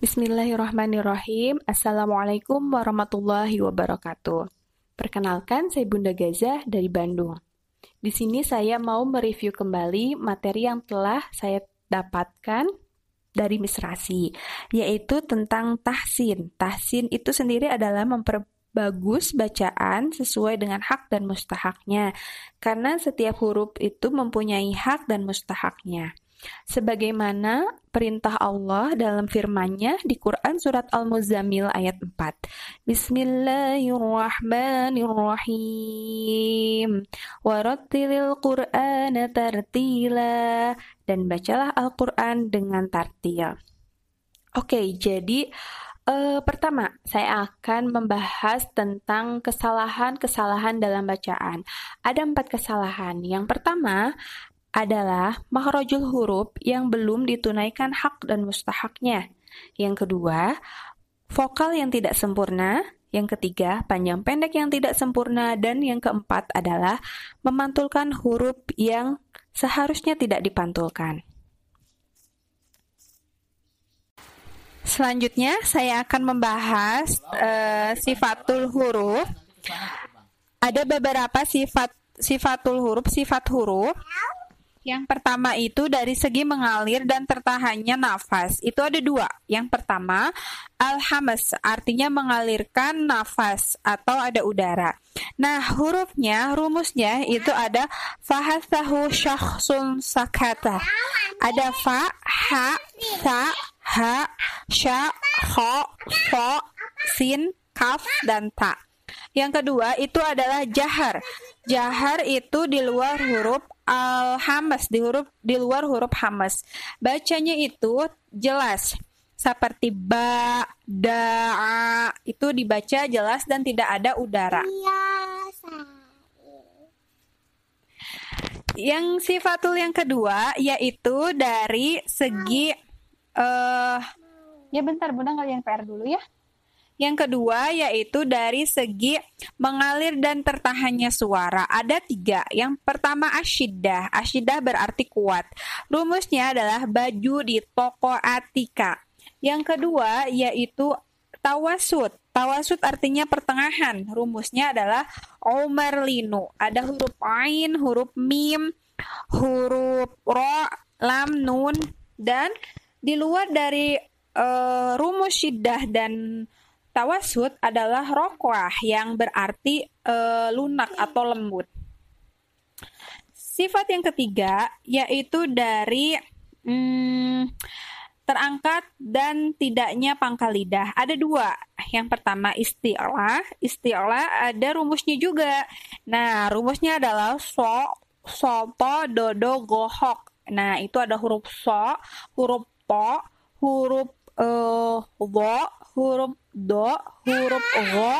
Bismillahirrahmanirrahim. Assalamualaikum warahmatullahi wabarakatuh. Perkenalkan, saya Bunda Gaza dari Bandung. Di sini saya mau mereview kembali materi yang telah saya dapatkan dari Misrasi, yaitu tentang tahsin. Tahsin itu sendiri adalah memperbagus bacaan sesuai dengan hak dan mustahaknya, karena setiap huruf itu mempunyai hak dan mustahaknya sebagaimana perintah Allah dalam firman-Nya di Quran surat Al-Muzammil ayat 4. Bismillahirrahmanirrahim. Warattilil Qur'ana tartila dan bacalah Al-Qur'an dengan tartil. Oke, jadi uh, pertama saya akan membahas tentang kesalahan-kesalahan dalam bacaan. Ada empat kesalahan. Yang pertama adalah makhrajul huruf yang belum ditunaikan hak dan mustahaknya. Yang kedua, vokal yang tidak sempurna. Yang ketiga, panjang pendek yang tidak sempurna. Dan yang keempat adalah memantulkan huruf yang seharusnya tidak dipantulkan. Selanjutnya, saya akan membahas uh, sifatul huruf. Ada beberapa sifat sifatul huruf, sifat huruf yang pertama itu dari segi mengalir dan tertahannya nafas. Itu ada dua. Yang pertama, alhamas artinya mengalirkan nafas atau ada udara. Nah, hurufnya, rumusnya itu ada fahasahu syakhsun sakata. Ada fa, ha, sa, ha, sya, kho, fo, sin, kaf, dan ta. Yang kedua itu adalah jahar. Jahar itu di luar huruf al-hamas, di huruf di luar huruf hamas. Bacanya itu jelas seperti ba, da, itu dibaca jelas dan tidak ada udara. Yang sifatul yang kedua yaitu dari segi uh, ya bentar Bunda yang PR dulu ya. Yang kedua yaitu dari segi mengalir dan tertahannya suara. Ada tiga. Yang pertama asyidah. Asyidah berarti kuat. Rumusnya adalah baju di toko Atika. Yang kedua yaitu tawasud. Tawasud artinya pertengahan. Rumusnya adalah Omar Linu. Ada huruf Ain, huruf Mim, huruf Ro, Lam, Nun, dan di luar dari uh, rumus syiddah dan Tawasud adalah rokwah yang berarti e, lunak atau lembut. Sifat yang ketiga yaitu dari hmm, terangkat dan tidaknya pangkal lidah. Ada dua. Yang pertama istilah. Istilah ada rumusnya juga. Nah, rumusnya adalah so, sopo, dodo, gohok. Nah, itu ada huruf so, huruf po, huruf uh, wo, huruf do, huruf go,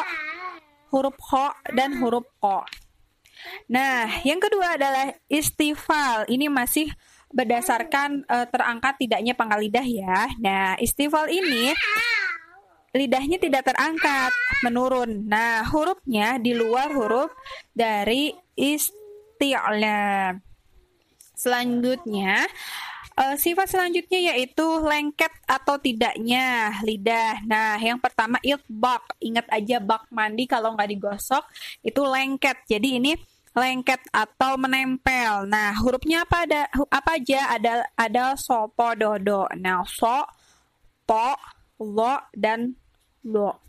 huruf ho, dan huruf o. Nah, yang kedua adalah istifal. Ini masih berdasarkan uh, terangkat tidaknya pangkal lidah ya. Nah, istifal ini lidahnya tidak terangkat, menurun. Nah, hurufnya di luar huruf dari isti'la. Selanjutnya, Uh, sifat selanjutnya yaitu lengket atau tidaknya lidah. Nah, yang pertama ilbak. Ingat aja bak mandi kalau nggak digosok itu lengket. Jadi ini lengket atau menempel. Nah, hurufnya apa ada apa aja? Ada ada so po dodo. Nah, so po lo dan lo.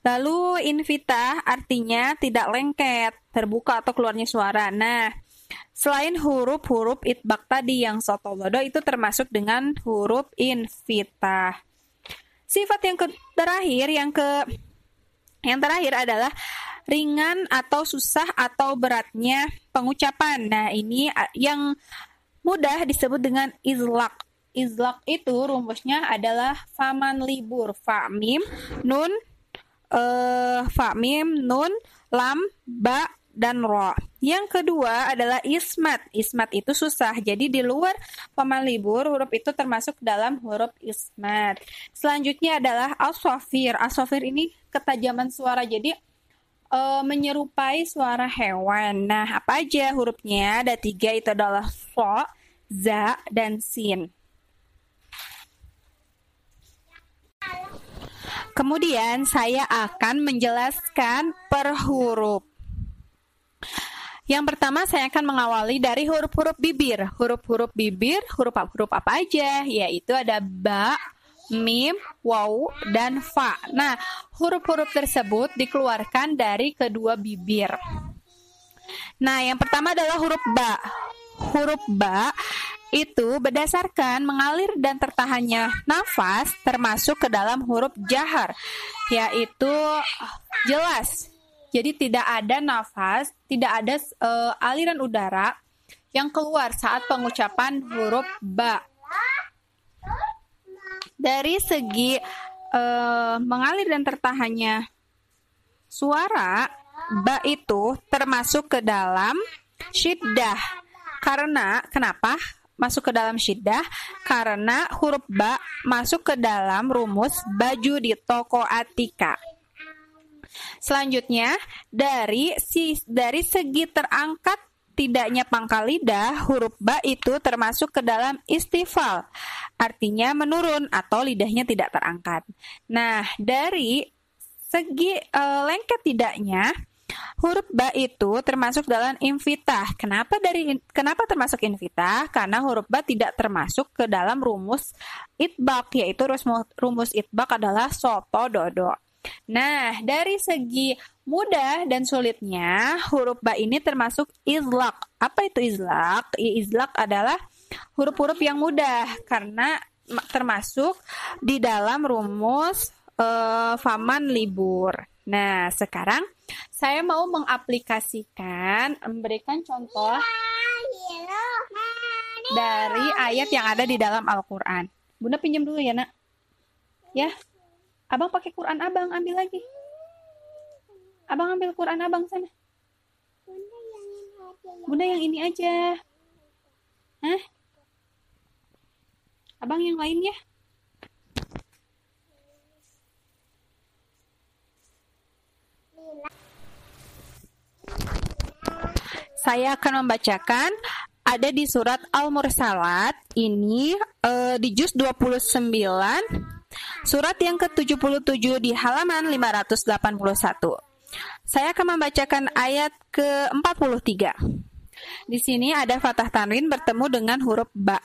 Lalu invita artinya tidak lengket, terbuka atau keluarnya suara. Nah, Selain huruf-huruf itbak tadi yang sotolodo itu termasuk dengan huruf invita. Sifat yang terakhir yang ke yang terakhir adalah ringan atau susah atau beratnya pengucapan. Nah, ini yang mudah disebut dengan izlak. Izlak itu rumusnya adalah faman libur, fa mim nun eh fa mim nun lam ba dan ro. Yang kedua adalah ismat. Ismat itu susah. Jadi di luar paman libur huruf itu termasuk dalam huruf ismat. Selanjutnya adalah asofir. Asofir ini ketajaman suara. Jadi e, menyerupai suara hewan. Nah, apa aja hurufnya? Ada tiga itu adalah so, za, dan sin. kemudian saya akan menjelaskan per huruf. Yang pertama saya akan mengawali dari huruf-huruf bibir. Huruf-huruf bibir, huruf-huruf apa aja? Yaitu ada ba, mim, waw, dan fa. Nah, huruf-huruf tersebut dikeluarkan dari kedua bibir. Nah, yang pertama adalah huruf ba. Huruf ba itu berdasarkan mengalir dan tertahannya nafas termasuk ke dalam huruf jahar, yaitu jelas. Jadi tidak ada nafas, tidak ada uh, aliran udara yang keluar saat pengucapan huruf ba. Dari segi uh, mengalir dan tertahannya suara, ba itu termasuk ke dalam syiddah. Karena kenapa? masuk ke dalam syiddah karena huruf ba masuk ke dalam rumus baju di toko Atika. Selanjutnya, dari si dari segi terangkat tidaknya pangkal lidah, huruf ba itu termasuk ke dalam istifal. Artinya menurun atau lidahnya tidak terangkat. Nah, dari segi e, lengket tidaknya Huruf ba itu termasuk dalam invitah. Kenapa dari kenapa termasuk invitah? Karena huruf ba tidak termasuk ke dalam rumus itbak yaitu rumus, rumus itbak adalah soto dodo. Nah, dari segi mudah dan sulitnya, huruf ba ini termasuk izlak. Apa itu izlak? Izlak adalah huruf-huruf yang mudah karena termasuk di dalam rumus uh, faman libur. Nah, sekarang saya mau mengaplikasikan, memberikan contoh dari ayat yang ada di dalam Al-Quran. Bunda pinjam dulu ya, nak. Ya, Abang pakai Quran abang, ambil lagi. Abang ambil Quran abang sana. Bunda yang ini aja. Hah? Abang yang lain ya? Saya akan membacakan ada di surat Al-Mursalat ini uh, di juz 29 Surat yang ke-77 di halaman 581. Saya akan membacakan ayat ke-43. Di sini ada fathah tanwin bertemu dengan huruf ba.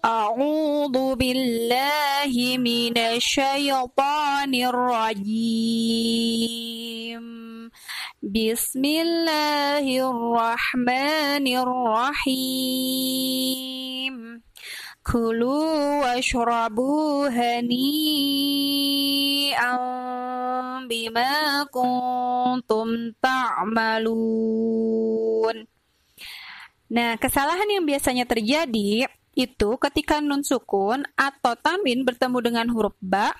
A'udzu billahi minasyaitonir rajim. Bismillahirrahmanirrahim. Kulu washrabu hani'an bima kuntum ta'malun. Nah, kesalahan yang biasanya terjadi itu ketika nun sukun atau tanwin bertemu dengan huruf ba,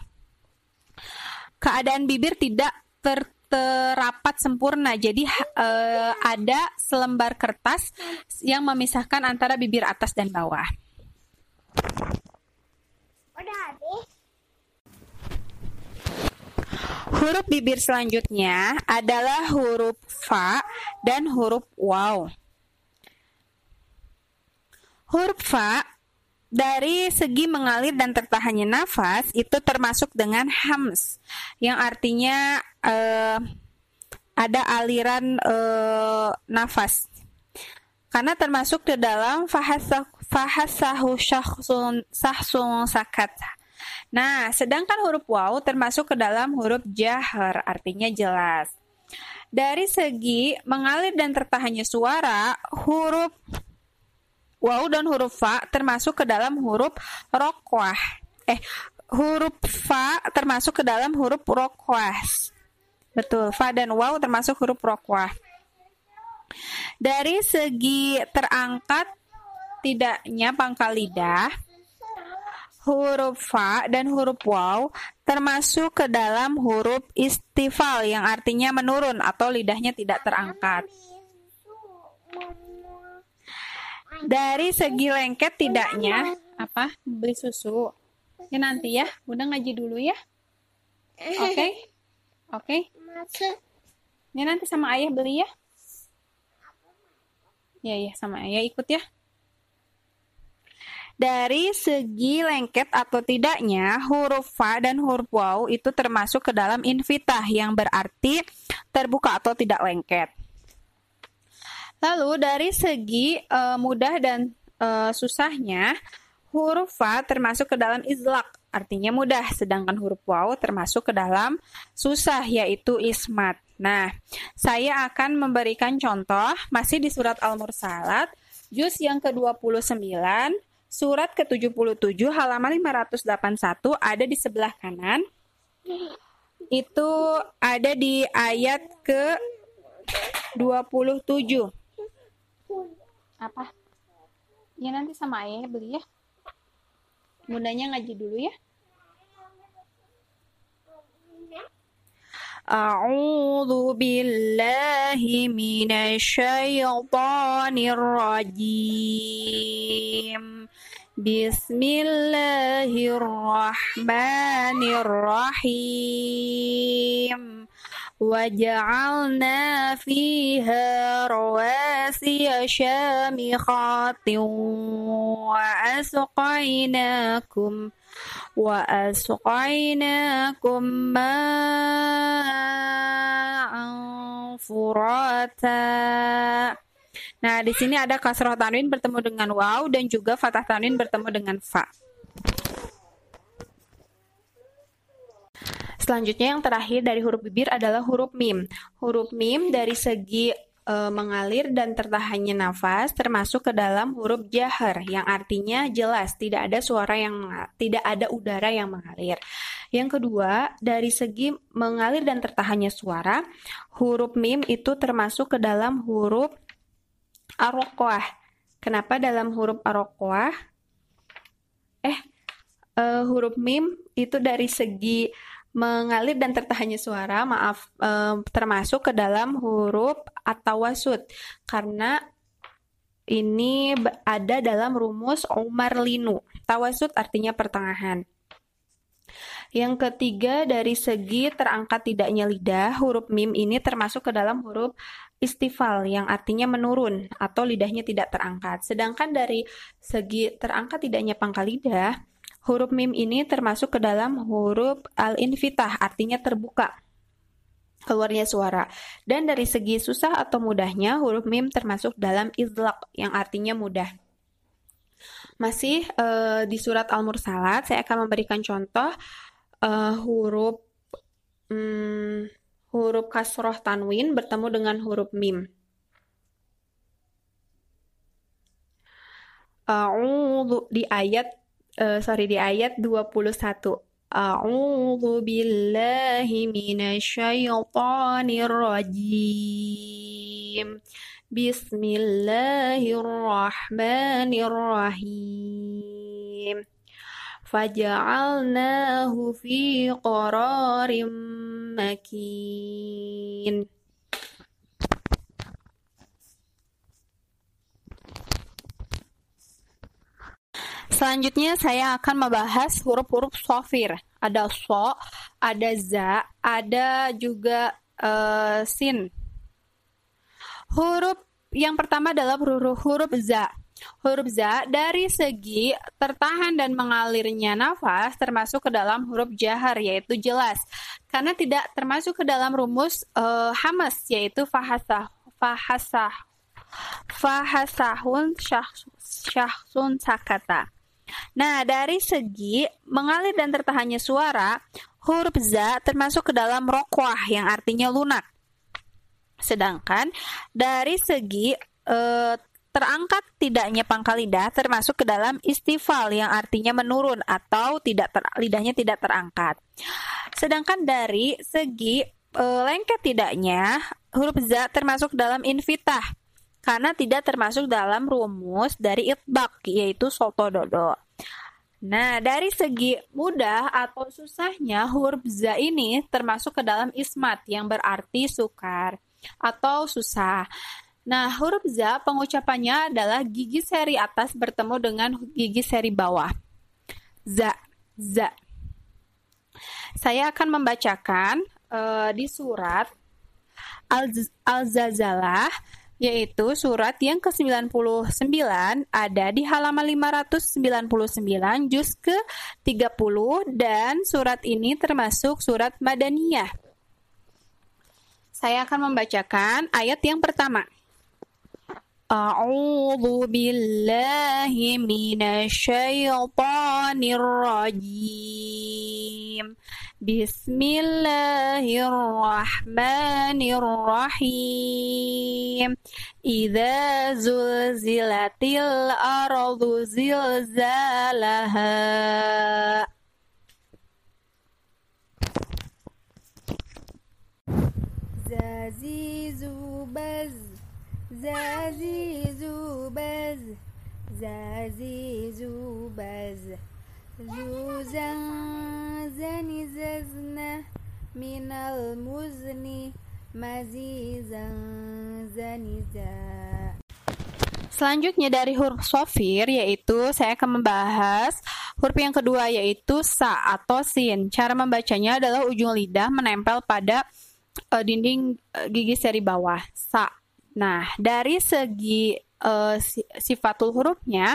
keadaan bibir tidak ter terapat sempurna. Jadi uh, ada selembar kertas yang memisahkan antara bibir atas dan bawah. Huruf bibir selanjutnya adalah huruf fa dan huruf waw. Huruf fa dari segi mengalir dan tertahannya nafas itu termasuk dengan hams yang artinya uh, ada aliran uh, nafas. Karena termasuk ke dalam fahasa fahasahu syakhsun sahsun sakat. Nah, sedangkan huruf waw termasuk ke dalam huruf jahar, artinya jelas. Dari segi mengalir dan tertahannya suara, huruf waw dan huruf fa termasuk ke dalam huruf rokwah. Eh, huruf fa termasuk ke dalam huruf rokwas. Betul, fa dan waw termasuk huruf rokwah. Dari segi terangkat tidaknya pangkal lidah, huruf fa dan huruf waw termasuk ke dalam huruf istifal yang artinya menurun atau lidahnya tidak terangkat. Dari segi lengket tidaknya apa? Beli susu. Ya nanti ya, Bunda ngaji dulu ya. Oke. Okay? Oke. Okay? Ya nanti sama ayah beli ya. Ya ya sama ayah ikut ya. Dari segi lengket atau tidaknya, huruf fa dan huruf waw itu termasuk ke dalam invitah yang berarti terbuka atau tidak lengket. Lalu dari segi uh, mudah dan uh, susahnya, huruf fa termasuk ke dalam izlak, artinya mudah, sedangkan huruf waw termasuk ke dalam susah, yaitu ismat. Nah, saya akan memberikan contoh masih di surat Al-Mursalat, juz yang ke-29, surat ke-77, halaman 581 ada di sebelah kanan. Itu ada di ayat ke-27. Apa? Ya nanti sama ayahnya beli ya. Bundanya ngaji dulu ya. أعوذ بالله من الشيطان الرجيم بسم الله الرحمن الرحيم. وجعلنا فيها رواسي شامخات وأسقيناكم وأسقيناكم ماء فراتا. Nah, di sini ada kasroh tanwin bertemu dengan waw dan juga fathah tanwin bertemu dengan fa. Selanjutnya yang terakhir dari huruf bibir adalah huruf mim. Huruf mim dari segi e, mengalir dan tertahannya nafas termasuk ke dalam huruf jahar yang artinya jelas, tidak ada suara yang tidak ada udara yang mengalir. Yang kedua, dari segi mengalir dan tertahannya suara, huruf mim itu termasuk ke dalam huruf arokoah. Kenapa dalam huruf arokoah? Eh, e, huruf mim itu dari segi mengalir dan tertahannya suara, maaf, eh, termasuk ke dalam huruf atau wasud karena ini ada dalam rumus Umar Linu. Tawasud artinya pertengahan. Yang ketiga, dari segi terangkat tidaknya lidah, huruf mim ini termasuk ke dalam huruf istifal yang artinya menurun atau lidahnya tidak terangkat. Sedangkan dari segi terangkat tidaknya pangkal lidah, Huruf mim ini termasuk ke dalam huruf al-infitah, artinya terbuka keluarnya suara. Dan dari segi susah atau mudahnya, huruf mim termasuk dalam izlaq, yang artinya mudah. Masih uh, di surat Al-Mursalat, saya akan memberikan contoh uh, huruf um, huruf kasroh tanwin bertemu dengan huruf mim. Uh, di ayat uh, sorry di ayat 21. A'udzu billahi minasyaitonir rajim. Bismillahirrahmanirrahim. Faja'alnahu fi qararim makin. Selanjutnya saya akan membahas huruf-huruf sofir. Ada so, ada za, ada juga uh, sin. Huruf yang pertama adalah huruf huruf za. Huruf za dari segi tertahan dan mengalirnya nafas termasuk ke dalam huruf jahar yaitu jelas. Karena tidak termasuk ke dalam rumus uh, hamas yaitu fahasah fahasah fahasahun syah, syahsun sakata. Nah, dari segi mengalir dan tertahannya suara, huruf za termasuk ke dalam rokwah yang artinya lunak. Sedangkan dari segi e, terangkat tidaknya pangkal lidah termasuk ke dalam istifal yang artinya menurun atau tidak ter, lidahnya tidak terangkat. Sedangkan dari segi e, lengket tidaknya huruf za termasuk dalam invitah karena tidak termasuk dalam rumus dari itbak yaitu soto dodo. Nah, dari segi mudah atau susahnya huruf za ini termasuk ke dalam ismat yang berarti sukar atau susah. Nah, huruf za pengucapannya adalah gigi seri atas bertemu dengan gigi seri bawah. Za, za. Saya akan membacakan uh, di surat Al-Zazalah yaitu surat yang ke-99 ada di halaman 599 juz ke-30 dan surat ini termasuk surat Madaniyah. Saya akan membacakan ayat yang pertama. أعوذ بالله من الشيطان الرجيم. بسم الله الرحمن الرحيم. إذا زلزلت الأرض زلزالها. زازيزو بز Zuzan zani zazna Minal muzni Mazizan Selanjutnya dari huruf sofir yaitu saya akan membahas huruf yang kedua yaitu sa atau sin. Cara membacanya adalah ujung lidah menempel pada eh, dinding eh, gigi seri bawah. Sa. Nah, dari segi uh, sifatul hurufnya,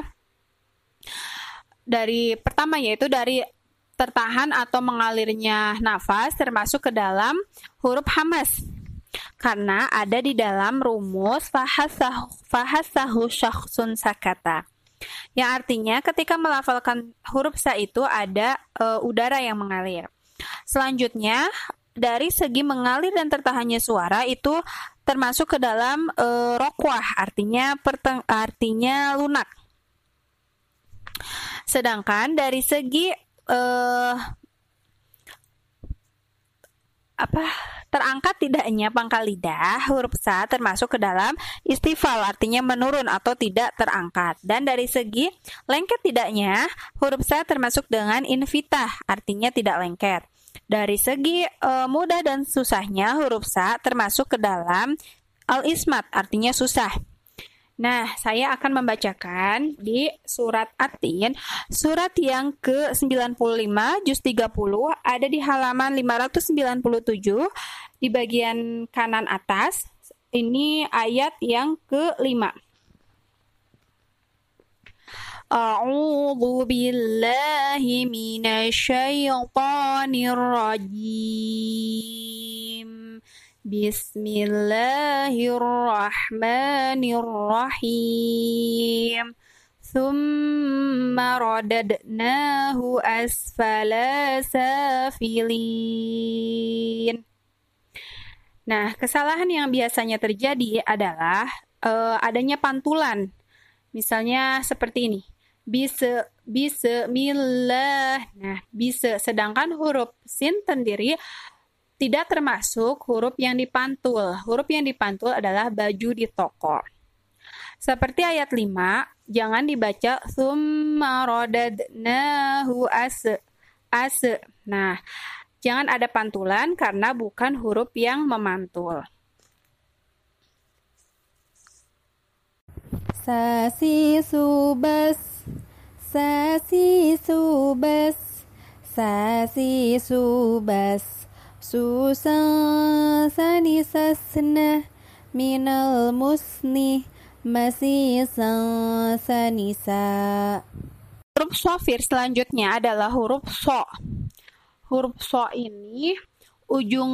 dari pertama yaitu dari tertahan atau mengalirnya nafas termasuk ke dalam huruf hamas karena ada di dalam rumus fahasahu syakhsun sakata yang artinya ketika melafalkan huruf sa itu ada uh, udara yang mengalir. Selanjutnya dari segi mengalir dan tertahannya suara itu termasuk ke dalam e, rokwah, artinya perteng artinya lunak. Sedangkan dari segi e, apa terangkat tidaknya pangkal lidah huruf sa termasuk ke dalam istifal artinya menurun atau tidak terangkat dan dari segi lengket tidaknya huruf sa termasuk dengan invitah artinya tidak lengket dari segi uh, mudah dan susahnya huruf sa termasuk ke dalam al-ismat, artinya susah. Nah, saya akan membacakan di surat Atin, surat yang ke-95 juz 30 ada di halaman 597 di bagian kanan atas. Ini ayat yang ke-5. أعوذ بالله من الشيطان الرجيم بسم الله الرحمن الرحيم ثم رددناه أسفل سافلين Nah, kesalahan yang biasanya terjadi adalah uh, adanya pantulan. Misalnya seperti ini bisa bisa milah nah bisa. Sedangkan huruf sin sendiri tidak termasuk huruf yang dipantul. Huruf yang dipantul adalah baju di toko. Seperti ayat 5 jangan dibaca summa as as. Nah jangan ada pantulan karena bukan huruf yang memantul. Sasi subas Sasi subas, sasi subas, susan sani sasna minal musni masih sanisa. Huruf sofir selanjutnya adalah huruf so. Huruf so ini ujung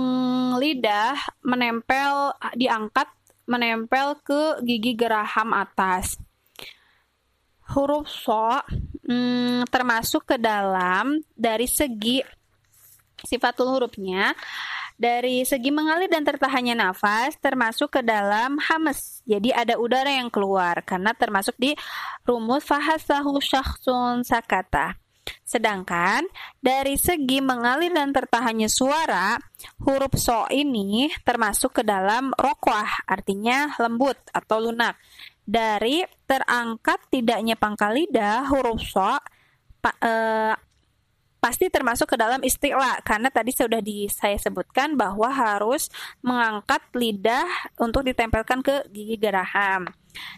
lidah menempel diangkat menempel ke gigi geraham atas. Huruf so hmm, termasuk ke dalam dari segi sifatul hurufnya dari segi mengalir dan tertahannya nafas termasuk ke dalam hamas. Jadi ada udara yang keluar karena termasuk di rumus fahasahu syakhsun sakata. Sedangkan dari segi mengalir dan tertahannya suara, huruf so ini termasuk ke dalam rokwah, artinya lembut atau lunak dari terangkat tidaknya pangkal lidah huruf so pa, e, pasti termasuk ke dalam istilah karena tadi sudah di saya sebutkan bahwa harus mengangkat lidah untuk ditempelkan ke gigi geraham.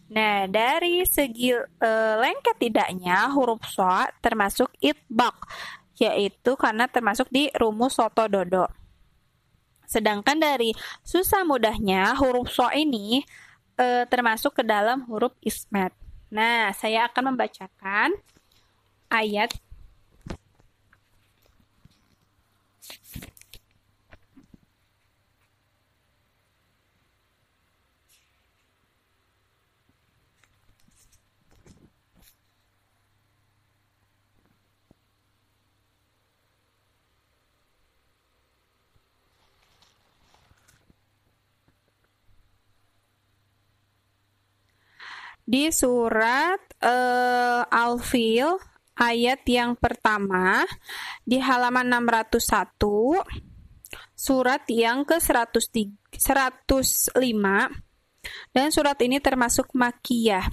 Nah, dari segi e, lengket tidaknya huruf so termasuk itbak yaitu karena termasuk di rumus soto dodo. Sedangkan dari susah mudahnya huruf so ini uh, termasuk ke dalam huruf ismat. Nah, saya akan membacakan ayat di surat uh, Al-Fil ayat yang pertama di halaman 601 surat yang ke 105 dan surat ini termasuk makiyah.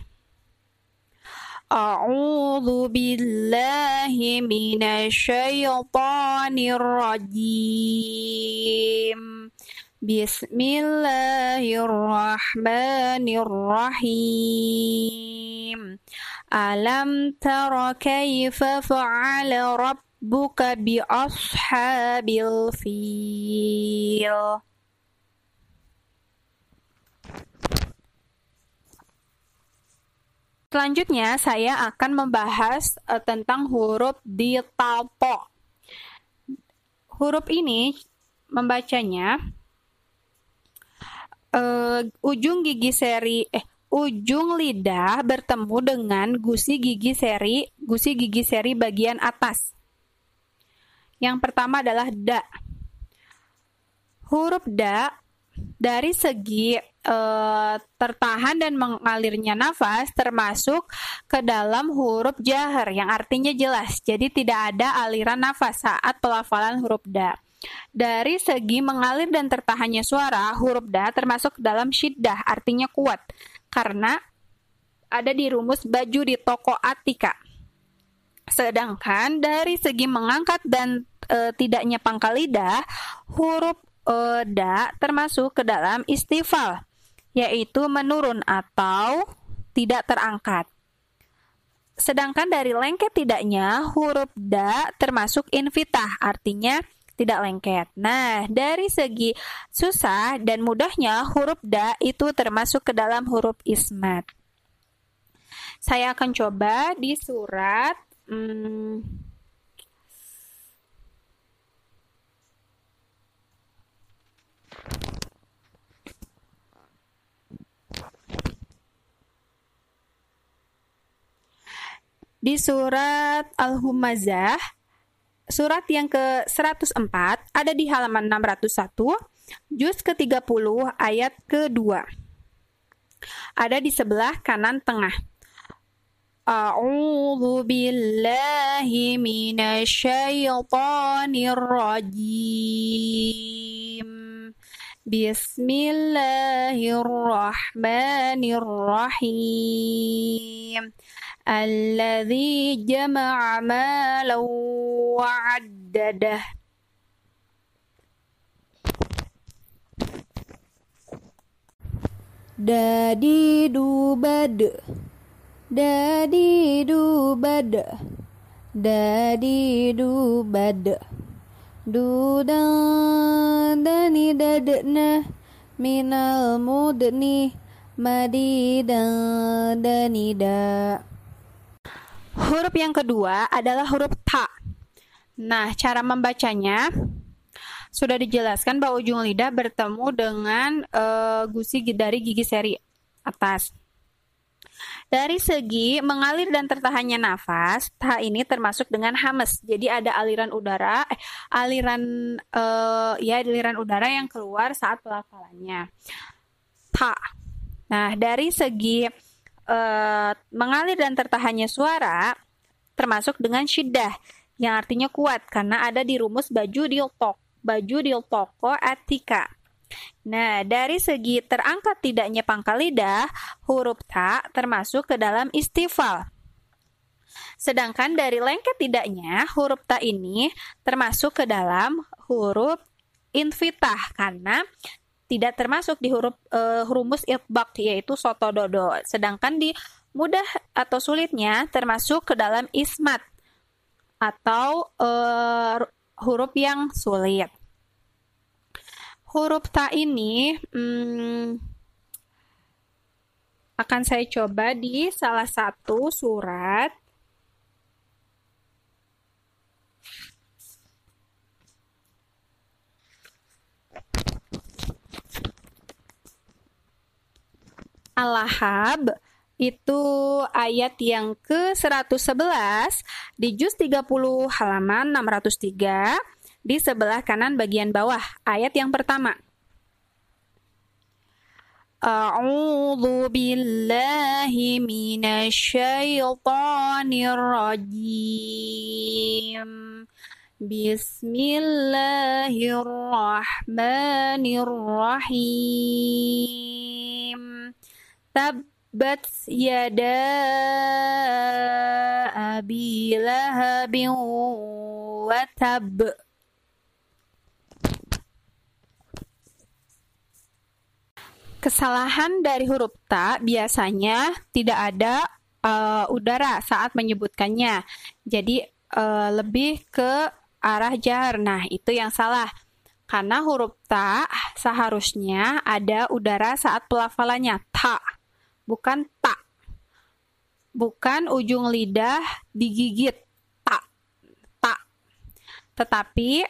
A'udzu billahi minasyaitonir rajim Bismillahirrahmanirrahim. Alam tara kaifa fa'ala rabbuka bi ashabil fil. Selanjutnya saya akan membahas uh, tentang huruf di talpo. Huruf ini membacanya uh, ujung gigi seri eh ujung lidah bertemu dengan gusi gigi seri gusi gigi seri bagian atas. Yang pertama adalah da. Huruf da dari segi uh, tertahan dan mengalirnya nafas termasuk ke dalam huruf jahar yang artinya jelas. Jadi tidak ada aliran nafas saat pelafalan huruf da. Dari segi mengalir dan tertahannya suara, huruf da termasuk dalam syiddah, artinya kuat, karena ada di rumus baju di toko Atika. Sedangkan dari segi mengangkat dan e, tidaknya pangkal lidah, huruf e, da termasuk ke dalam istifal, yaitu menurun atau tidak terangkat. Sedangkan dari lengket tidaknya, huruf da termasuk invitah, artinya tidak lengket. Nah, dari segi susah dan mudahnya huruf da itu termasuk ke dalam huruf ismat. Saya akan coba di surat hmm, di surat Al-Humazah Surat yang ke-104 ada di halaman 601, juz ke-30 ayat ke-2. Ada di sebelah kanan tengah. A'udzu billahi minasyaitonir rajim. بسم الله الرحمن الرحيم الذي جمع مالا وعدده دادي دوبد دادي دوبد دادي دوبد, Dudan dani dadna Minal mudni Madidan danida Huruf yang kedua adalah huruf ta. Nah, cara membacanya sudah dijelaskan bahwa ujung lidah bertemu dengan uh, gusi dari gigi seri atas. Dari segi mengalir dan tertahannya nafas, ta ini termasuk dengan hames. Jadi ada aliran udara, eh, aliran uh, ya aliran udara yang keluar saat pelafalannya. Ta. Nah, dari segi uh, mengalir dan tertahannya suara termasuk dengan syiddah yang artinya kuat karena ada di rumus baju diltok baju diltoko atika. Nah, dari segi terangkat tidaknya pangkal lidah, huruf ta termasuk ke dalam istifal. Sedangkan dari lengket tidaknya, huruf ta ini termasuk ke dalam huruf infitah karena tidak termasuk di huruf uh, rumus itbaq yaitu soto dodo. Sedangkan di mudah atau sulitnya termasuk ke dalam ismat atau uh, huruf yang sulit. Huruf ta ini hmm, akan saya coba di salah satu surat. Al-Lahab itu ayat yang ke-111 di juz 30 halaman 603 di sebelah kanan bagian bawah ayat yang pertama. أعوذ بالله من الشيطان الرجيم بسم الله الرحمن الرحيم تبت يدا أبي لهب وتب Kesalahan dari huruf ta biasanya tidak ada uh, udara saat menyebutkannya. Jadi uh, lebih ke arah jar. Nah, itu yang salah. Karena huruf ta seharusnya ada udara saat pelafalannya ta, bukan ta. Bukan ujung lidah digigit ta, ta. Tetapi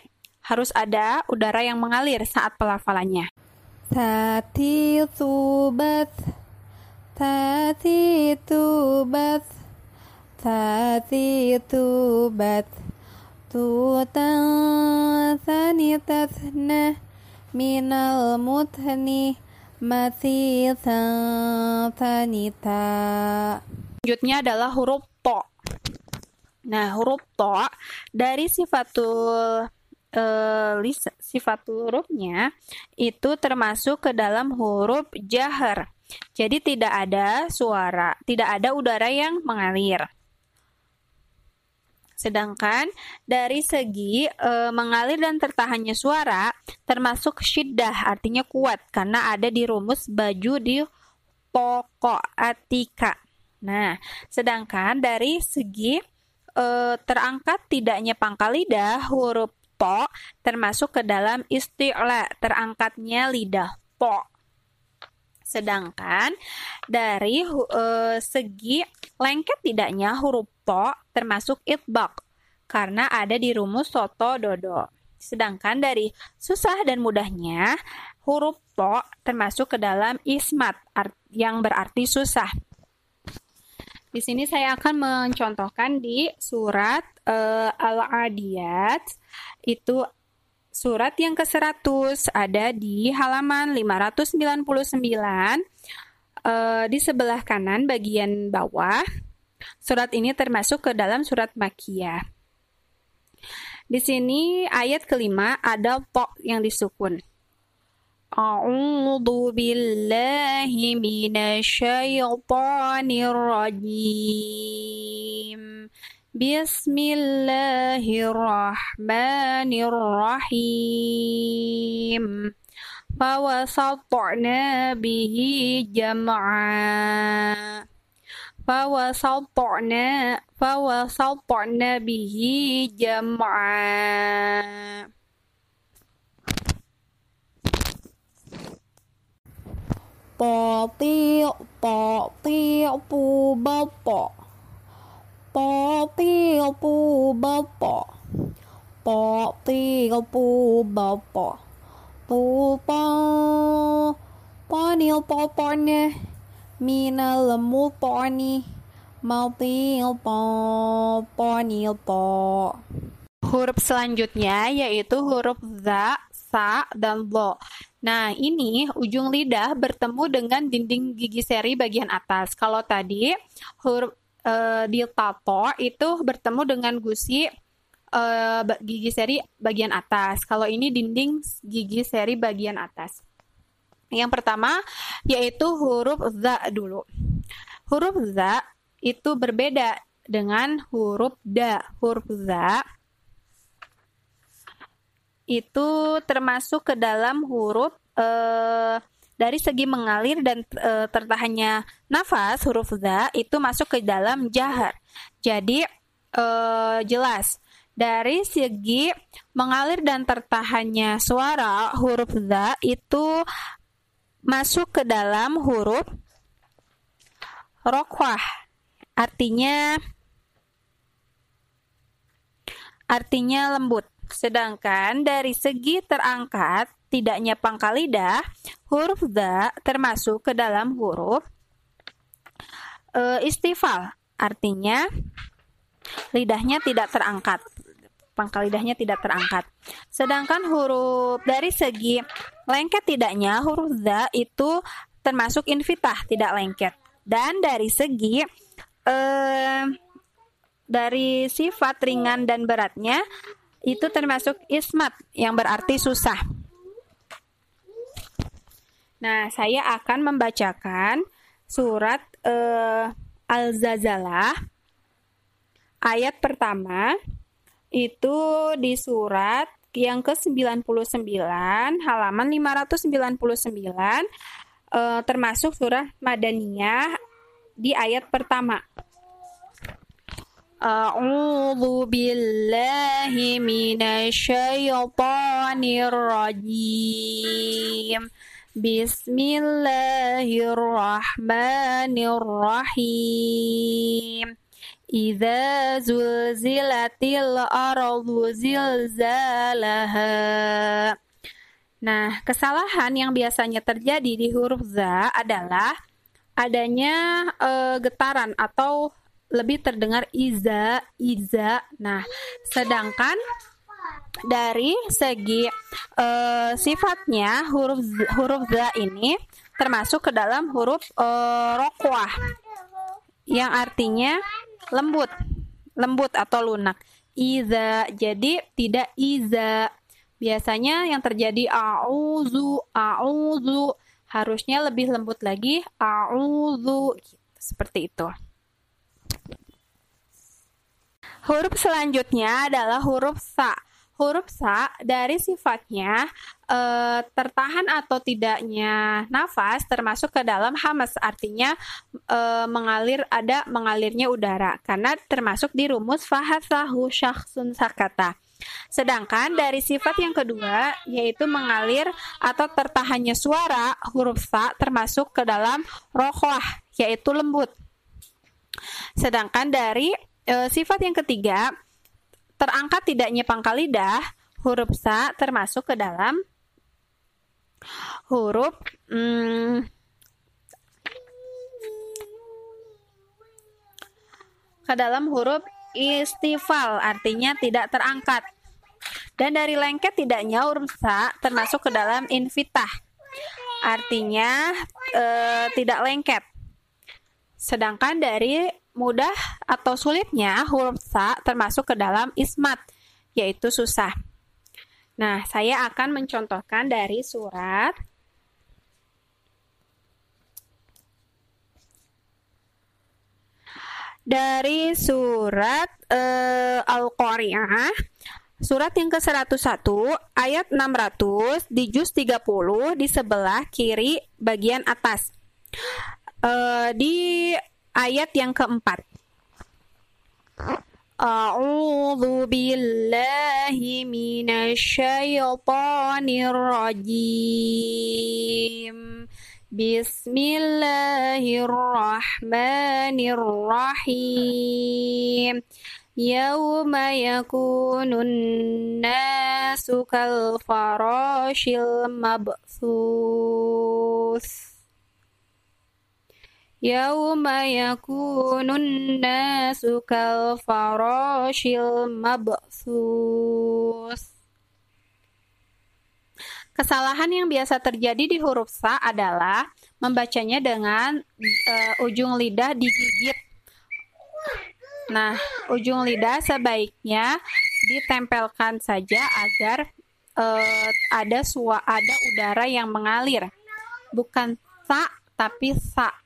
harus ada udara yang mengalir saat pelafalannya. Tati tubat Tati tubat Tati tubat Tutan Thani tathna Minal muthni Mati Thanita Selanjutnya adalah huruf to. Nah, huruf to dari sifatul uh, sifat hurufnya itu termasuk ke dalam huruf jahar. Jadi tidak ada suara, tidak ada udara yang mengalir. Sedangkan dari segi e, mengalir dan tertahannya suara termasuk syiddah artinya kuat karena ada di rumus baju di pokok atika. Nah, sedangkan dari segi e, terangkat tidaknya pangkal lidah huruf po termasuk ke dalam isti'la, terangkatnya lidah po. Sedangkan dari uh, segi lengket tidaknya huruf po termasuk itbak karena ada di rumus soto dodo. Sedangkan dari susah dan mudahnya huruf po termasuk ke dalam ismat yang berarti susah. Di sini saya akan mencontohkan di surat uh, Al-Adiyat itu surat yang ke-100 ada di halaman 599 uh, di sebelah kanan bagian bawah. Surat ini termasuk ke dalam surat Makiyah. Di sini ayat kelima ada po yang disukun. أعوذ بالله من الشيطان الرجيم. بسم الله الرحمن الرحيم. فوسطنا به جمعا. فوسطنا فوسطنا به جمعا. Bò tiêu bò tiêu pu bò bò bò tiêu pu bò bò bò tiêu pu bò bò pu bò bò niu bò bò nè mina lemu bò ni mau tiêu bò bò niu bò Huruf selanjutnya yaitu huruf za, sa, dan lo. Nah, ini ujung lidah bertemu dengan dinding gigi seri bagian atas. Kalau tadi huruf e, tato itu bertemu dengan gusi e, gigi seri bagian atas. Kalau ini dinding gigi seri bagian atas. Yang pertama yaitu huruf za dulu. Huruf za itu berbeda dengan huruf da. Huruf za itu termasuk ke dalam huruf uh, dari segi mengalir dan uh, tertahannya nafas huruf za itu masuk ke dalam jahar. Jadi uh, jelas dari segi mengalir dan tertahannya suara huruf za itu masuk ke dalam huruf rokwah. Artinya artinya lembut. Sedangkan dari segi terangkat, tidaknya pangkal lidah, huruf da termasuk ke dalam huruf e, istifal. Artinya lidahnya tidak terangkat. Pangkal lidahnya tidak terangkat. Sedangkan huruf dari segi lengket tidaknya, huruf da itu termasuk invitah, tidak lengket. Dan dari segi eh, dari sifat ringan dan beratnya itu termasuk ismat yang berarti susah. Nah, saya akan membacakan surat uh, Al-Zazalah ayat pertama itu di surat yang ke-99 halaman 599 uh, termasuk surah Madaniyah di ayat pertama. أعوذ بالله من الشيطان الرجيم بسم الله الرحمن الرحيم إذا زلزلت الأرض زلزالها Nah, kesalahan yang biasanya terjadi di huruf za adalah adanya e, getaran atau lebih terdengar iza, iza. Nah, sedangkan dari segi uh, sifatnya huruf huruf za ini termasuk ke dalam huruf uh, rokwah yang artinya lembut, lembut atau lunak. Iza, jadi tidak iza. Biasanya yang terjadi auzu, auzu harusnya lebih lembut lagi auzu seperti itu. Huruf selanjutnya adalah huruf sa. Huruf sa dari sifatnya e, tertahan atau tidaknya nafas termasuk ke dalam hamas artinya e, mengalir ada mengalirnya udara karena termasuk di rumus fahasahu syakhsun sakata. Sedangkan dari sifat yang kedua yaitu mengalir atau tertahannya suara huruf sa termasuk ke dalam rohwah yaitu lembut. Sedangkan dari e, sifat yang ketiga, terangkat tidaknya pangkal lidah, huruf sa termasuk ke dalam huruf hmm, ke dalam huruf istifal, artinya tidak terangkat. Dan dari lengket tidaknya huruf sa termasuk ke dalam invitah, artinya e, tidak lengket. Sedangkan dari mudah atau sulitnya huruf sa termasuk ke dalam ismat, yaitu susah. Nah, saya akan mencontohkan dari surat dari surat uh, Al-Qari'ah Surat yang ke-101 ayat 600 di juz 30 di sebelah kiri bagian atas. Uh, di ayat yang keempat. Billahi minasyaitonir rajim. Bismillahirrahmanirrahim. Yauma yakunun nasu kal farashil mabthus. Yauma yakunun nasu kal farashil mabthus Kesalahan yang biasa terjadi di huruf sa adalah membacanya dengan uh, ujung lidah digigit. Nah, ujung lidah sebaiknya ditempelkan saja agar uh, ada sua ada udara yang mengalir. Bukan sa tapi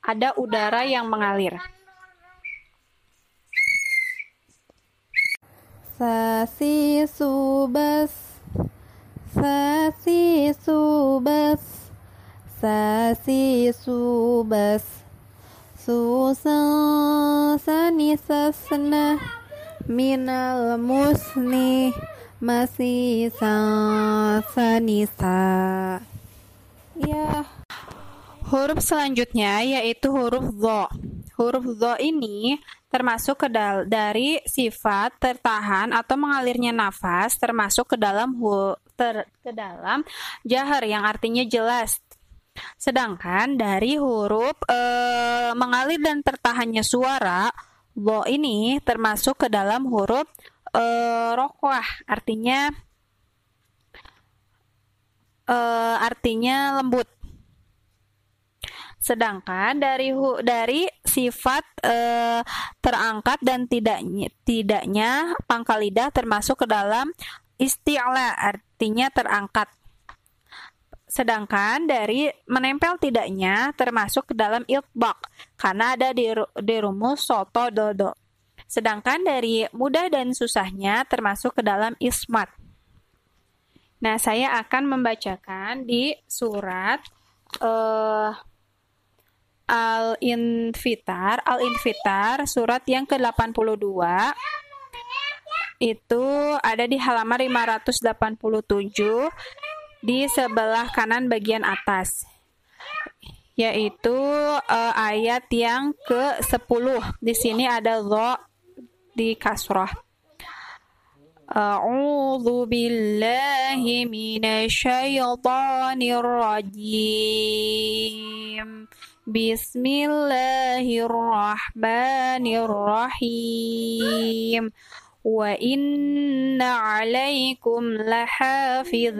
ada udara yang mengalir. Sasi subas Sasi subas Sasi subas Susan sani sasna Minal musni Masih sanisa Ya Huruf selanjutnya yaitu huruf zo. Huruf zo ini termasuk ke dal dari sifat tertahan atau mengalirnya nafas termasuk ke dalam hu ter dalam jahar yang artinya jelas. Sedangkan dari huruf e, mengalir dan tertahannya suara zo ini termasuk ke dalam huruf e, rokwah artinya e, artinya lembut. Sedangkan dari hu, dari sifat e, terangkat dan tidaknya tidaknya pangkal lidah termasuk ke dalam isti'la artinya terangkat. Sedangkan dari menempel tidaknya termasuk ke dalam iltbaq karena ada di, di rumus soto dodo. Sedangkan dari mudah dan susahnya termasuk ke dalam ismat. Nah, saya akan membacakan di surat uh, Al-Infitar, Al-Infitar surat yang ke-82 itu ada di halaman 587 di sebelah kanan bagian atas yaitu uh, ayat yang ke-10. Di sini ada dha di kasrah. A'udzu billahi minasyaitonir rajim. Bismillahirrahmanirrahim. Wa inna 'alaikum lahafizin.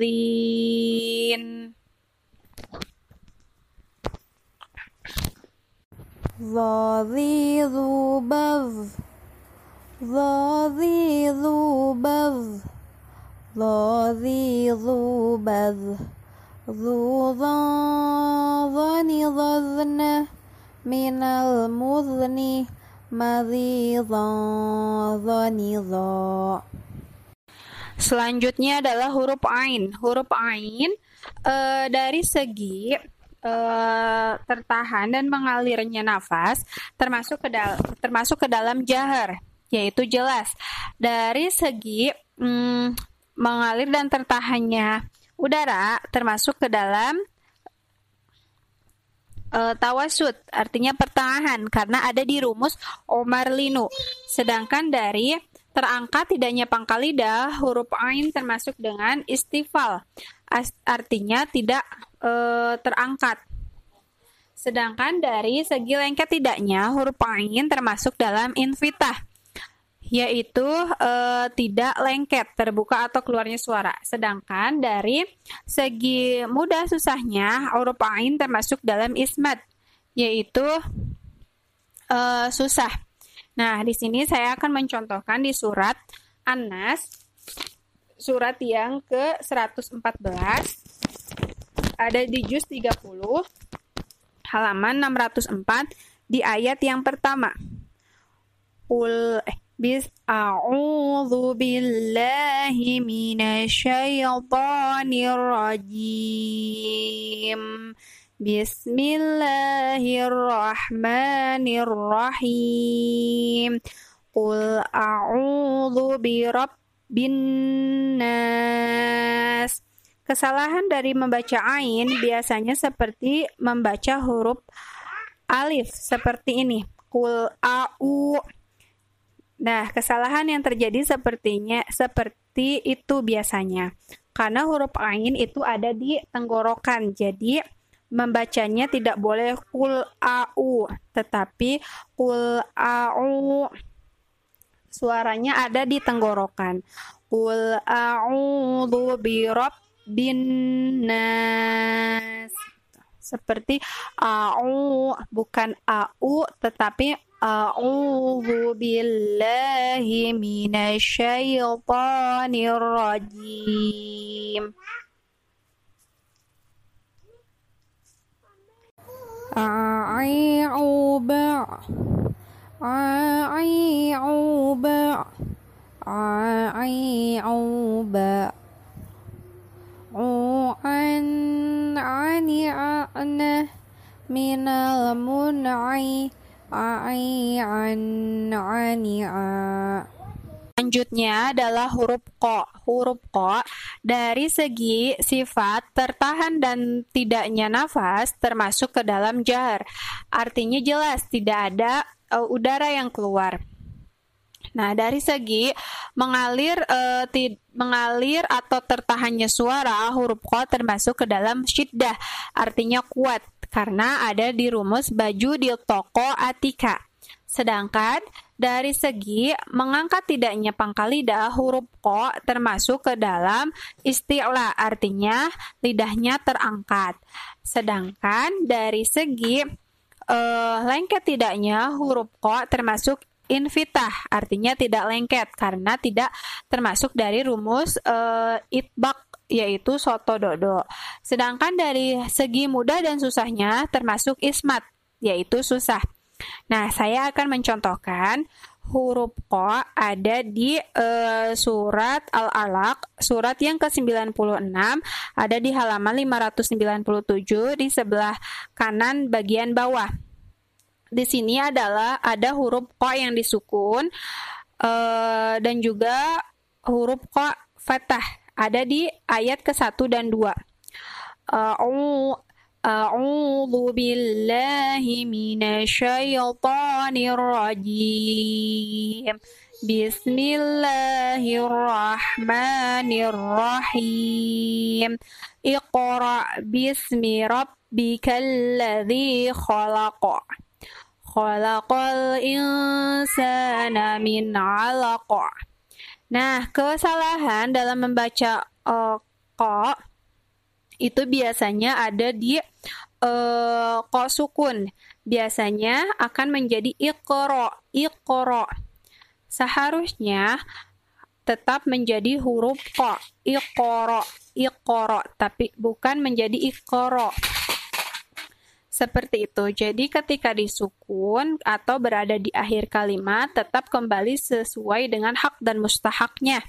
ذا ذو بذ ذا ذو بذ ذا ذو بذ ذو ظن ظن من المذن مريضا ظنظا Selanjutnya adalah huruf ain. Huruf ain e, dari segi e, tertahan dan mengalirnya nafas termasuk ke dal termasuk ke dalam jahar yaitu jelas. Dari segi mm, mengalir dan tertahannya udara termasuk ke dalam uh, tawasud, artinya pertengahan karena ada di rumus Omar Linu. Sedangkan dari terangkat tidaknya pangkal lidah, huruf ain termasuk dengan istifal, artinya tidak uh, terangkat. Sedangkan dari segi lengket tidaknya, huruf ain termasuk dalam invitah yaitu e, tidak lengket, terbuka atau keluarnya suara. Sedangkan dari segi mudah susahnya, huruf ain termasuk dalam ismat, yaitu e, susah. Nah, di sini saya akan mencontohkan di surat An-Nas, surat yang ke-114, ada di juz 30, halaman 604, di ayat yang pertama. Ul, eh, Bis a'udzu billahi minasyaitonir rajim. Bismillahirrahmanirrahim. Qul a'udzu birabbin nas. Kesalahan dari membaca ain biasanya seperti membaca huruf alif seperti ini. Qul a'u Nah, kesalahan yang terjadi sepertinya seperti itu biasanya. Karena huruf ain itu ada di tenggorokan. Jadi membacanya tidak boleh kul au, tetapi kul au suaranya ada di tenggorokan. Kul a'udzu birabbin. Seperti au bukan au tetapi أعوذ بالله من الشيطان الرجيم. عوبع عوبع عوبع عن عن عن من المنعي selanjutnya adalah huruf ko. Huruf ko dari segi sifat tertahan dan tidaknya nafas termasuk ke dalam jar. Artinya jelas tidak ada uh, udara yang keluar. Nah, dari segi mengalir uh, mengalir atau tertahannya suara, huruf ko termasuk ke dalam syiddah, artinya kuat karena ada di rumus baju di toko Atika. Sedangkan dari segi mengangkat tidaknya pangkal lidah, huruf ko termasuk ke dalam istilah, artinya lidahnya terangkat. Sedangkan dari segi uh, lengket tidaknya, huruf ko termasuk invitah artinya tidak lengket karena tidak termasuk dari rumus uh, itbak yaitu soto dodo. Sedangkan dari segi mudah dan susahnya termasuk ismat yaitu susah. Nah, saya akan mencontohkan huruf ko ada di uh, surat Al-Alaq, surat yang ke-96 ada di halaman 597 di sebelah kanan bagian bawah di sini adalah ada huruf ko yang disukun uh, dan juga huruf ko fathah ada di ayat ke-1 dan 2. A'udzu billahi minasyaitonir rajim. Bismillahirrahmanirrahim. Iqra bismi rabbikal khalaq. Khalaqal insana min 'alaq. Nah, kesalahan dalam membaca uh, itu biasanya ada di uh, ko sukun. Biasanya akan menjadi iqra, iqra. Seharusnya tetap menjadi huruf ko, iqra, iqra, tapi bukan menjadi iqra. Seperti itu. Jadi ketika disukun atau berada di akhir kalimat tetap kembali sesuai dengan hak dan mustahaknya.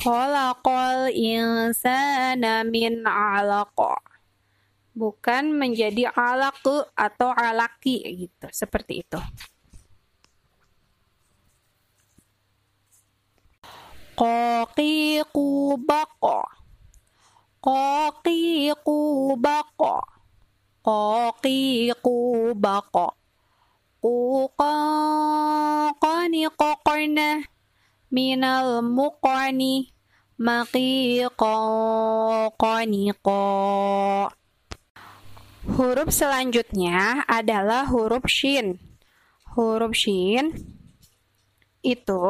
Khalaqal insana min 'alaq. Bukan menjadi alaq atau alaki gitu. Seperti itu. Qaqiqu baqa. Qaqiqu qaqiqu baqa qani qaqna minal muqani maqiqa qaniqa Huruf selanjutnya adalah huruf shin. Huruf shin itu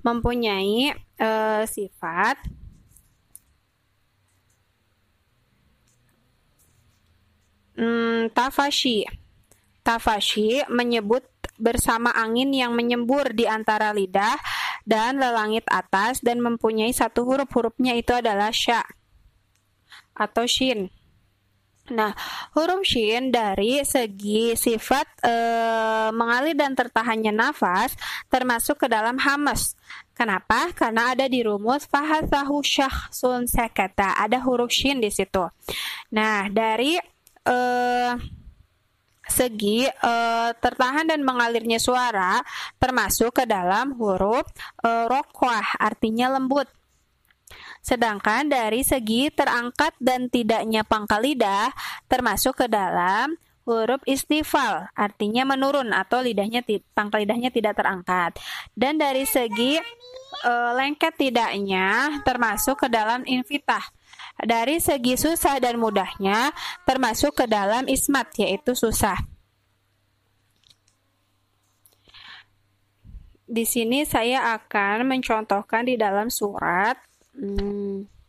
mempunyai uh, sifat Hmm, tafashi. Tafashi menyebut bersama angin yang menyembur di antara lidah dan lelangit atas dan mempunyai satu huruf. Hurufnya itu adalah sya atau shin. Nah, huruf shin dari segi sifat e, mengalir dan tertahannya nafas termasuk ke dalam hamas. Kenapa? Karena ada di rumus fahasahu syahsun sakata. Ada huruf shin di situ. Nah, dari uh, segi uh, tertahan dan mengalirnya suara termasuk ke dalam huruf uh, rokwah artinya lembut. Sedangkan dari segi terangkat dan tidaknya pangkal lidah termasuk ke dalam huruf istifal artinya menurun atau lidahnya pangkal lidahnya tidak terangkat. Dan dari segi uh, lengket tidaknya termasuk ke dalam invitah dari segi susah dan mudahnya termasuk ke dalam ismat yaitu susah. Di sini saya akan mencontohkan di dalam surat hmm,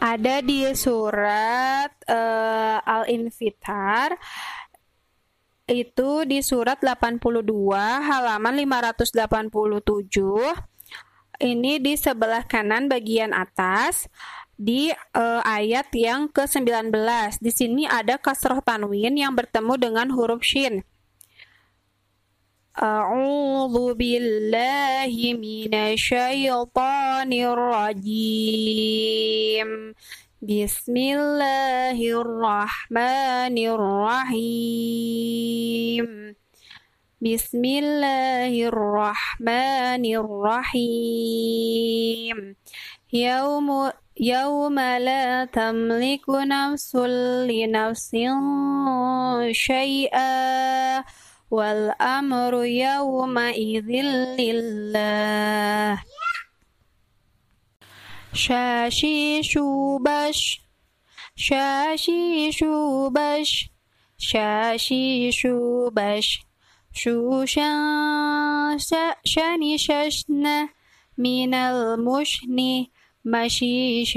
ada di surat uh, Al-Infitar itu di surat 82 halaman 587 ini di sebelah kanan bagian atas di uh, ayat yang ke-19. Di sini ada kasroh tanwin yang bertemu dengan huruf shin. أعوذ بالله من الشيطان الرجيم. بسم الله الرحمن الرحيم. بسم الله الرحمن الرحيم. يوم يوم لا تملك نفس لنفس شيئا. wal amru yawma idzil lillah. Shashishu bash shashishu bash shashishu bash shushan shani shashna minal mushni masyishan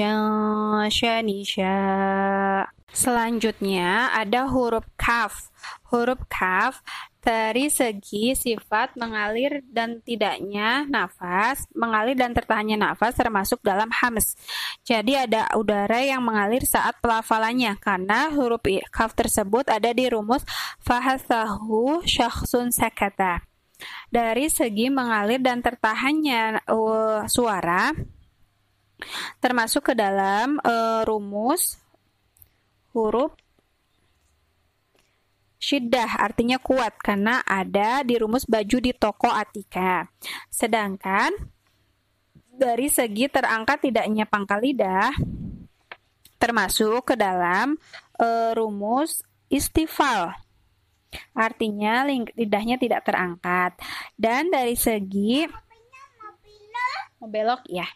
Selanjutnya ada huruf kaf. Huruf kaf dari segi sifat mengalir dan tidaknya nafas, mengalir dan tertahannya nafas termasuk dalam hams. Jadi ada udara yang mengalir saat pelafalannya karena huruf kaf tersebut ada di rumus fahasahu syakhsun sakata. Dari segi mengalir dan tertahannya uh, suara termasuk ke dalam uh, rumus huruf Syiddah artinya kuat karena ada di rumus baju di toko Atika. Sedangkan dari segi terangkat tidaknya pangkal lidah termasuk ke dalam e, rumus istifal. Artinya lidahnya tidak terangkat. Dan dari segi mau belok ya.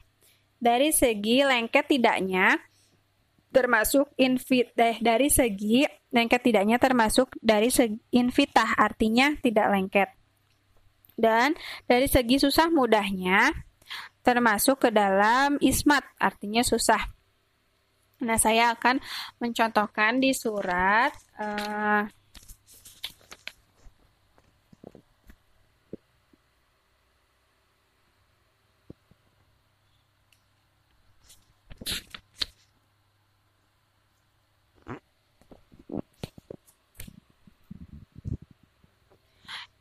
Dari segi lengket tidaknya termasuk invit eh, dari segi lengket tidaknya termasuk dari segi invitah artinya tidak lengket. Dan dari segi susah mudahnya termasuk ke dalam ismat artinya susah. Nah saya akan mencontohkan di surat uh,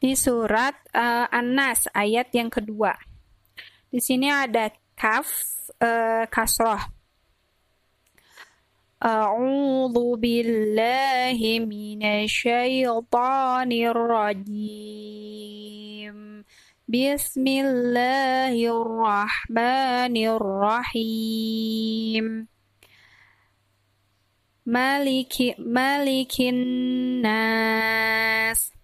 di surat uh, An-Nas ayat yang kedua. Di sini ada kaf uh, kasroh. A'udzu billahi minasyaitonir rajim. Bismillahirrahmanirrahim. Maliki malikin nas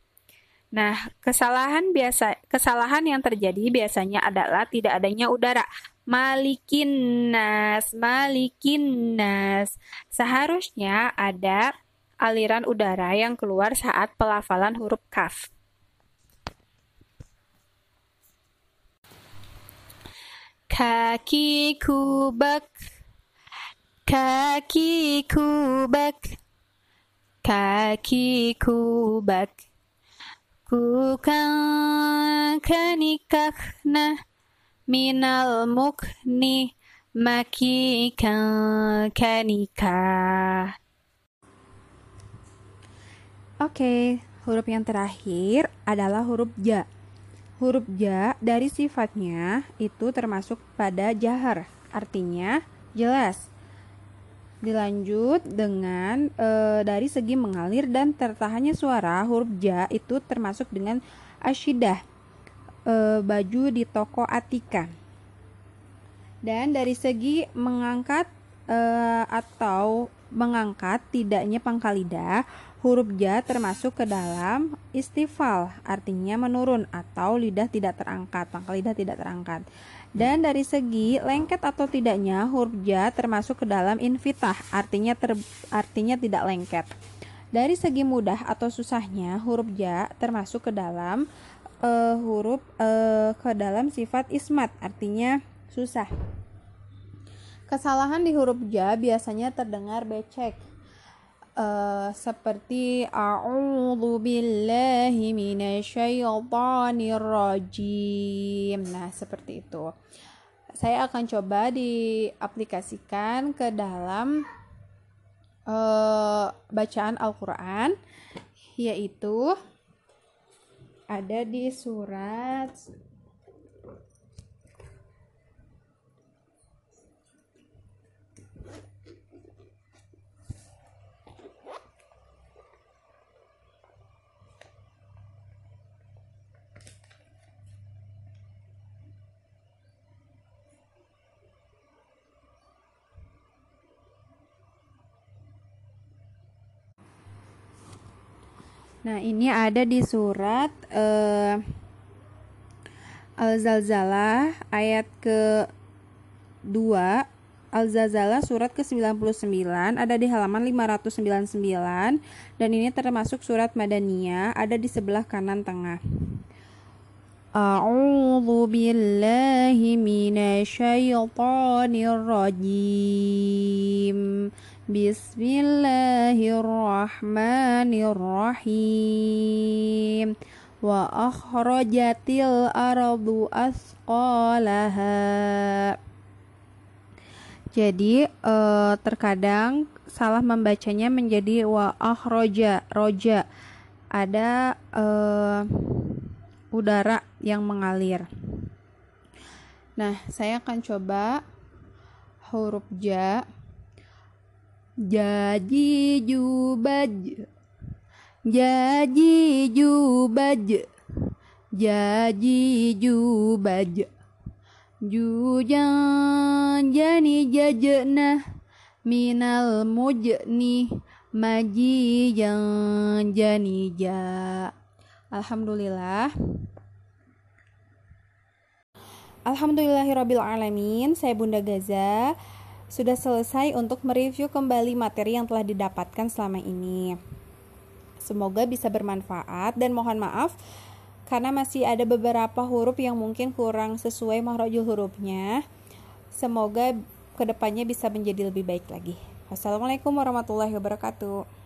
Nah, kesalahan biasa kesalahan yang terjadi biasanya adalah tidak adanya udara. Malikin nas, malikin nas. Seharusnya ada aliran udara yang keluar saat pelafalan huruf kaf. Kaki kubak Kaki kubak Kaki Bukan kanikahna minal mukni kanika. Oke, huruf yang terakhir adalah huruf ja. Huruf ja dari sifatnya itu termasuk pada jahar, artinya jelas. Dilanjut dengan e, dari segi mengalir dan tertahannya suara huruf ja itu termasuk dengan asyidah e, baju di toko Atika. Dan dari segi mengangkat e, atau mengangkat tidaknya pangkal lidah, huruf ja termasuk ke dalam istifal, artinya menurun atau lidah tidak terangkat, pangkal lidah tidak terangkat. Dan dari segi lengket atau tidaknya huruf ja termasuk ke dalam infitah, artinya ter, artinya tidak lengket. Dari segi mudah atau susahnya huruf ja termasuk ke dalam uh, huruf uh, ke dalam sifat ismat, artinya susah. Kesalahan di huruf ja biasanya terdengar becek uh, seperti a'udzu billahi minasyaitonir rajim. Nah, seperti itu. Saya akan coba diaplikasikan ke dalam uh, bacaan Al-Qur'an yaitu ada di surat Nah, ini ada di surat uh, Al-Zalzalah ayat ke 2 Al-Zalzalah surat ke-99 ada di halaman 599 dan ini termasuk surat Madaniyah ada di sebelah kanan tengah. A'udzu billahi minasyaitonir. Bismillahirrahmanirrahim. Wa akhrajatil ardu asqalaha. Jadi eh, terkadang salah membacanya menjadi wa akhraja, roja. Ada eh, udara yang mengalir. Nah, saya akan coba huruf ja Jaji jubaj. Jaji jubaj. Jaji jubaj. Jujan jani jajna Minal mujni. Maji yang jani ja. Alhamdulillah. Alhamdulillahirrabbilalamin Saya Bunda Gaza sudah selesai untuk mereview kembali materi yang telah didapatkan selama ini. Semoga bisa bermanfaat dan mohon maaf karena masih ada beberapa huruf yang mungkin kurang sesuai mahrojul hurufnya. Semoga ke depannya bisa menjadi lebih baik lagi. Wassalamualaikum warahmatullahi wabarakatuh.